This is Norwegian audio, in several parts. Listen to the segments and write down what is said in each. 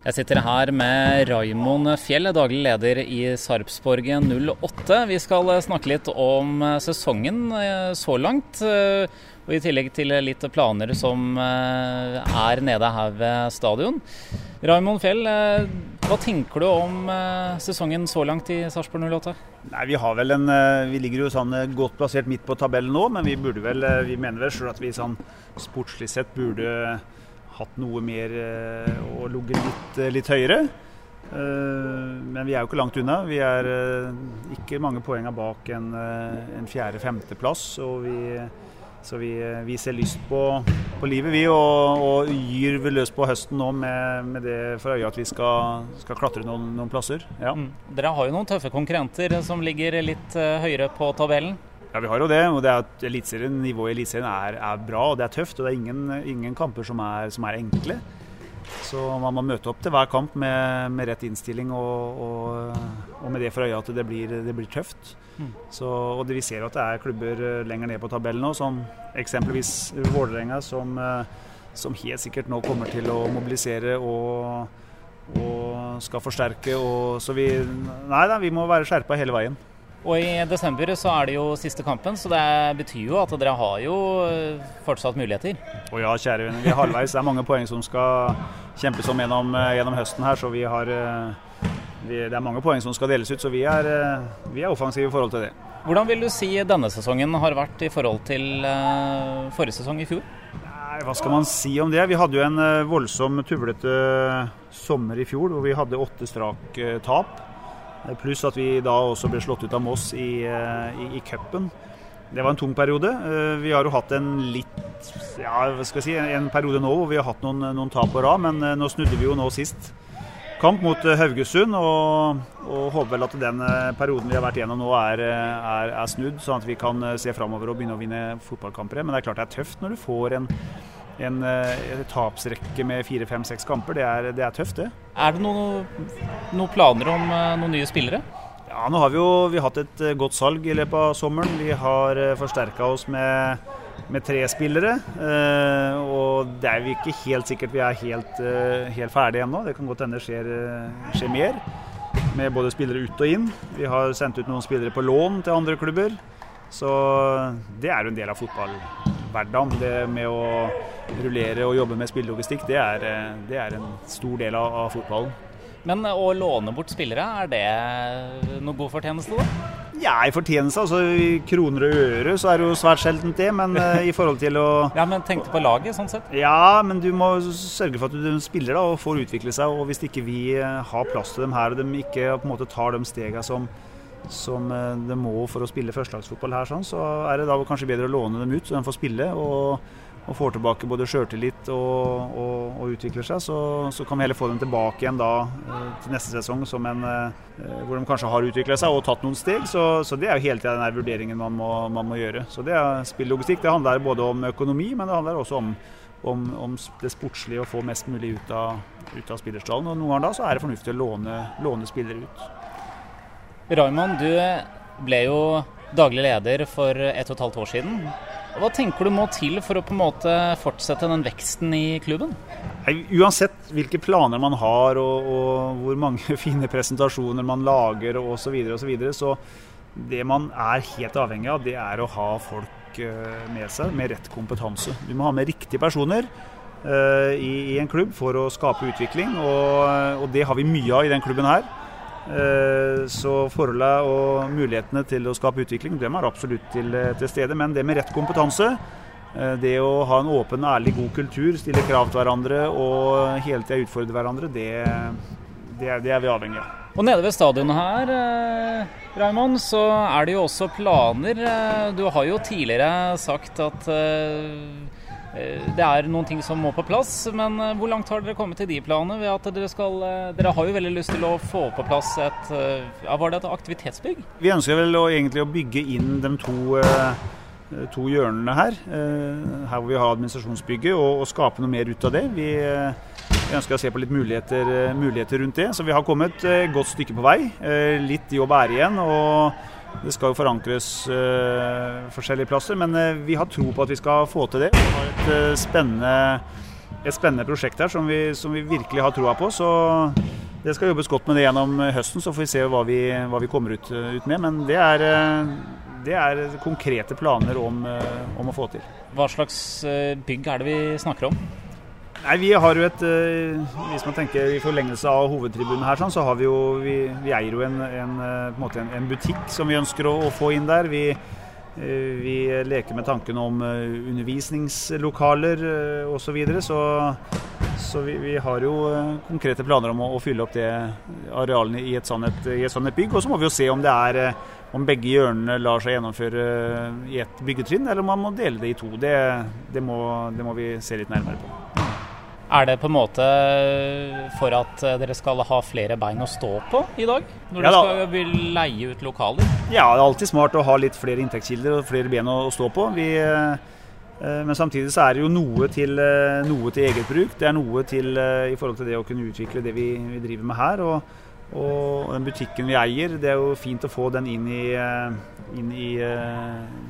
Jeg sitter her med Raimond Fjell, daglig leder i Sarpsborg 08. Vi skal snakke litt om sesongen eh, så langt. Eh, og I tillegg til litt planer som eh, er nede her ved stadion. Raimond Fjell, hva tenker du om sesongen så langt i Sarpsborg 08? Nei, Vi en, vi ligger jo sånn godt plassert midt på tabellen nå, men vi vel, vi mener vel selv at vi sånn sportslig sett burde hatt noe mer eh, og ligget litt, eh, litt, høyere. Eh, men vi er jo ikke langt unna. Vi er ikke mange poengene bak en, en fjerde-femteplass. Så vi, vi, ser lyst på, på livet, vi, og, og gyr løs på høsten nå med, med, det for øye at vi skal, skal klatre noen, noen plasser. Ja. Mm. Dere har jo noen tøffe konkurrenter som ligger litt høyere på tabellen? Ja, vi har jo det. og det er at elitserien, Nivået i Eliteserien er, er, bra og det er tøft. og Det er ingen, ingen kamper som er, som er, enkle. Så man må møte opp til hver kamp med, med rett innstilling og, og, og, med det for øye at det blir, det blir tøft. Mm. Så, og det, Vi ser at det er klubber eh, lenger ned på tabellen nå, som eksempelvis Vålerenga, som, eh, som, helt sikkert nå kommer til å mobilisere og, og skal forsterke. så vi, nei da, vi må være skjerpa hele veien. Og i desember så er det jo siste kampen, så det betyr jo at dere har jo eh, fortsatt muligheter. Å ja, kjære venner. Vi er halvveis. Det er mange poeng som skal kjempes om gjennom, eh, gjennom høsten her, så vi har eh, vi, Det er mange poeng som skal deles ut, så vi er, vi er offensive i forhold til det. Hvordan vil du si denne sesongen har vært i forhold til forrige sesong i fjor? Nei, Hva skal man si om det? Vi hadde jo en voldsom tuvlete sommer i fjor hvor vi hadde åtte strak tap. Eh, pluss at vi da også ble slått ut av Moss i, eh, i, i cupen. Det var en tung periode. Eh, vi har jo hatt en litt ja, hva skal jeg si, en periode nå hvor vi har hatt noen, noen tap på rad, men nå snudde vi jo nå sist kamp mot Haugesund. Og, og håper vel at den perioden vi har vært gjennom nå er, er, er snudd, sånn at vi kan se framover og begynne å vinne fotballkamper. Men det er klart det er tøft når du får en en, eh, en tapsrekke med fire, fem, seks kamper. Det er, det er, tøft, det. Er det noen noe planer om eh, noen nye spillere? Ja, nå har vi jo vi har hatt et eh, godt salg i løpet av sommeren. Vi har forsterka oss med, med, tre spillere. og det er jo ikke helt sikkert vi er helt, helt ferdige ennå. Det kan godt hende det skjer, skjer mer. Med både spillere ut og inn. Vi har sendt ut noen spillere på lån til andre klubber. Så det er jo en del av fotballhverdagen. Det med å rullere og jobbe med spillelogistikk, det er, det er en stor del av, av, fotballen. Men å låne bort spillere, er det noe god fortjeneste, da? Ja, i fortjeneste. altså I kroner og øre så er det jo svært sjeldent det, men uh, i forhold til å Ja, Men tenkte på laget, sånn sett? Ja, men du må sørge for at du spiller da, og får utvikle seg. Og hvis ikke vi har plass til dem her, og de ikke på en måte tar de stegene som som eh, det må for å spille førstelagsfotball her, sånn, så er det da kanskje bedre å låne dem ut, så de får spille. og, og får tilbake både sjøltillit og, og, og, utvikler seg, så, så, kan vi heller få dem tilbake igjen da eh, til neste sesong en, eh, hvor de kanskje har utvikla seg og tatt noen steg. Så, så det er jo hele tida den vurderingen man må, man må, gjøre. Så det er spilllogistikk, Det handler både om økonomi, men det handler også om, om, om det sportslige å få mest mulig ut av, av spillerstallen. Og noen ganger da så er det fornuftig å låne, låne spillere ut. Raymond, du ble jo daglig leder for ett og et halvt år siden. Hva tenker du må til for å på en måte fortsette den veksten i klubben? Uansett hvilke planer man har og, og hvor mange fine presentasjoner man lager osv., så, videre, så, så det man er helt avhengig av, det er å ha folk eh, med seg med rett kompetanse. Du må ha med riktige personer uh, i, i, en klubb for å skape utvikling, og, og det har vi mye av i den klubben her. Eh, så forholdene og mulighetene til å skape utvikling dem er absolutt til, eh, til, stede. Men det med rett kompetanse, eh, det å ha en åpen, ærlig, god kultur, stille krav til hverandre og hele tida utfordre hverandre, det, det, er, det, er, vi avhengig av. Og Nede ved stadionet her Raymond, så er det jo også planer. Du har jo tidligere sagt at Eh, det er noen ting som må på plass, men eh, hvor langt har dere kommet til de planene? Ved at dere, skal, eh, dere har jo veldig lyst til å få på plass et ja, Var det et aktivitetsbygg? Vi ønsker vel å, egentlig å bygge inn de to, to hjørnene her. Her hvor vi har administrasjonsbygget, og, og skape noe mer ut av det. Vi, vi ønsker å se på litt muligheter, muligheter rundt det. Så vi har kommet et godt stykke på vei. Litt jobb er igjen. og det skal jo forankres uh, forskjellige plasser, men uh, vi har tro på at vi skal få til det. Vi har et uh, spennende et spennende prosjekt her som vi, som vi virkelig har troa på. Så det skal jobbes godt med det gjennom høsten, så får vi se hva vi, hva vi kommer ut, ut, med. Men det er, det er konkrete planer om, om, å få til. Hva slags bygg er det vi snakker om? Nei, Vi har jo et Hvis man tenker i forlengelse av hovedtribunen her, sånn, så har vi jo Vi, vi eier jo en, en, en, en, butikk som vi ønsker å, å få inn der. Vi Eh, vi leker med tanken om eh, undervisningslokaler osv. Så, videre, så så vi, vi, har jo eh, konkrete planer om å, å fylle opp det arealene i et sånt, i et bygg. Og så må vi jo se om det er om begge hjørnene lar seg gjennomføre i ett byggetrinn, eller om man må dele det i to. Det, det, må, det må vi se litt nærmere på. Er det på en måte for at dere skal ha flere bein å stå på i dag? Når ja, dere skal leie ut lokaler? Ja, det er alltid smart å ha litt flere inntektskilder og flere ben å stå på. Vi, eh, men samtidig så er det jo noe til, eh, noe til eget bruk. Det er noe til i forhold til det å kunne utvikle det vi, vi driver med her. Og, og, den butikken vi eier, det er jo fint å få den inn i, inn i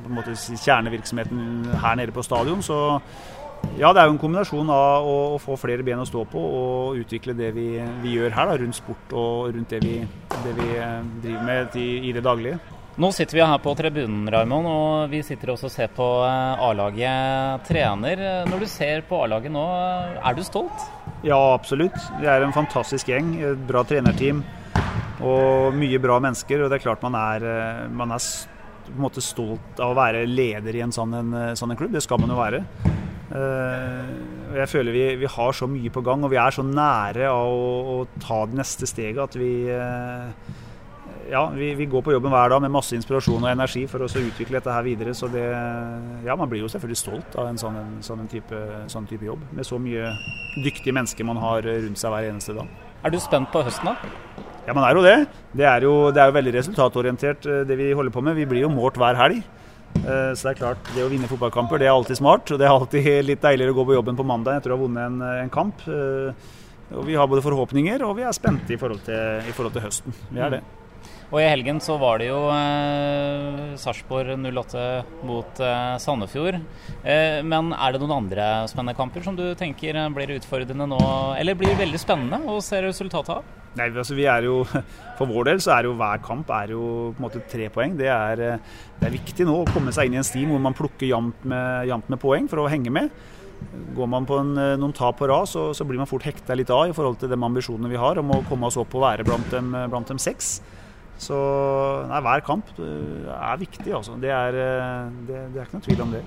måte, kjernevirksomheten her nede på stadion. Så ja, det er jo en kombinasjon av å, å, få flere ben å stå på og utvikle det vi, vi gjør her da, rundt sport og rundt det vi, det vi eh, driver med i, i, det daglige. Nå sitter vi her på tribunen, Raymond, og vi sitter også og ser på eh, A-laget trener. Når du ser på A-laget nå, er du stolt? Ja, absolutt. Det er en fantastisk gjeng. Et bra trenerteam og mye bra mennesker. Og det er klart man er, eh, man er på en måte stolt av å være leder i en sånn, en, sånn en klubb. Det skal man jo være. Uh, jeg føler vi, vi, har så mye på gang, og vi er så nære av å, å ta det neste steget at vi uh, ja, vi, vi, går på jobben hver dag med masse inspirasjon og energi for å utvikle dette her videre. Så det, ja, man blir jo selvfølgelig stolt av en sånn, en, sånn, type, sånn type, jobb. Med så mye dyktige mennesker man har rundt seg hver eneste dag. Er du spent på høsten, da? Ja, man er jo det. Det er jo, det er jo veldig resultatorientert det vi holder på med. Vi blir jo målt hver helg. Eh, så det er klart, det å vinne fotballkamper det er alltid smart. og Det er alltid litt deiligere å gå på jobben på mandag etter å ha vunnet en, en kamp. Eh, og Vi har både forhåpninger og vi er spente i forhold til, i forhold til høsten. Vi er det. Og I helgen så var det jo eh, Sarpsborg 08 mot eh, Sandefjord. Eh, men er det noen andre spennende kamper som du tenker blir utfordrende nå, eller blir veldig spennende å se resultatet av? Nei, altså vi er jo, For vår del så er jo hver kamp er jo på en måte tre poeng. Det er, eh, det er viktig nå å komme seg inn i en stim hvor man plukker jevnt med, med, poeng for å henge med. Går man på en, eh, noen tap på rad, så, så, blir man fort hekta litt av i forhold til de ambisjonene vi har om å komme oss opp og være blant dem, blant dem seks. Så nei, hver kamp er viktig, altså. Det er, eh, det, det er ikke noe tvil om det.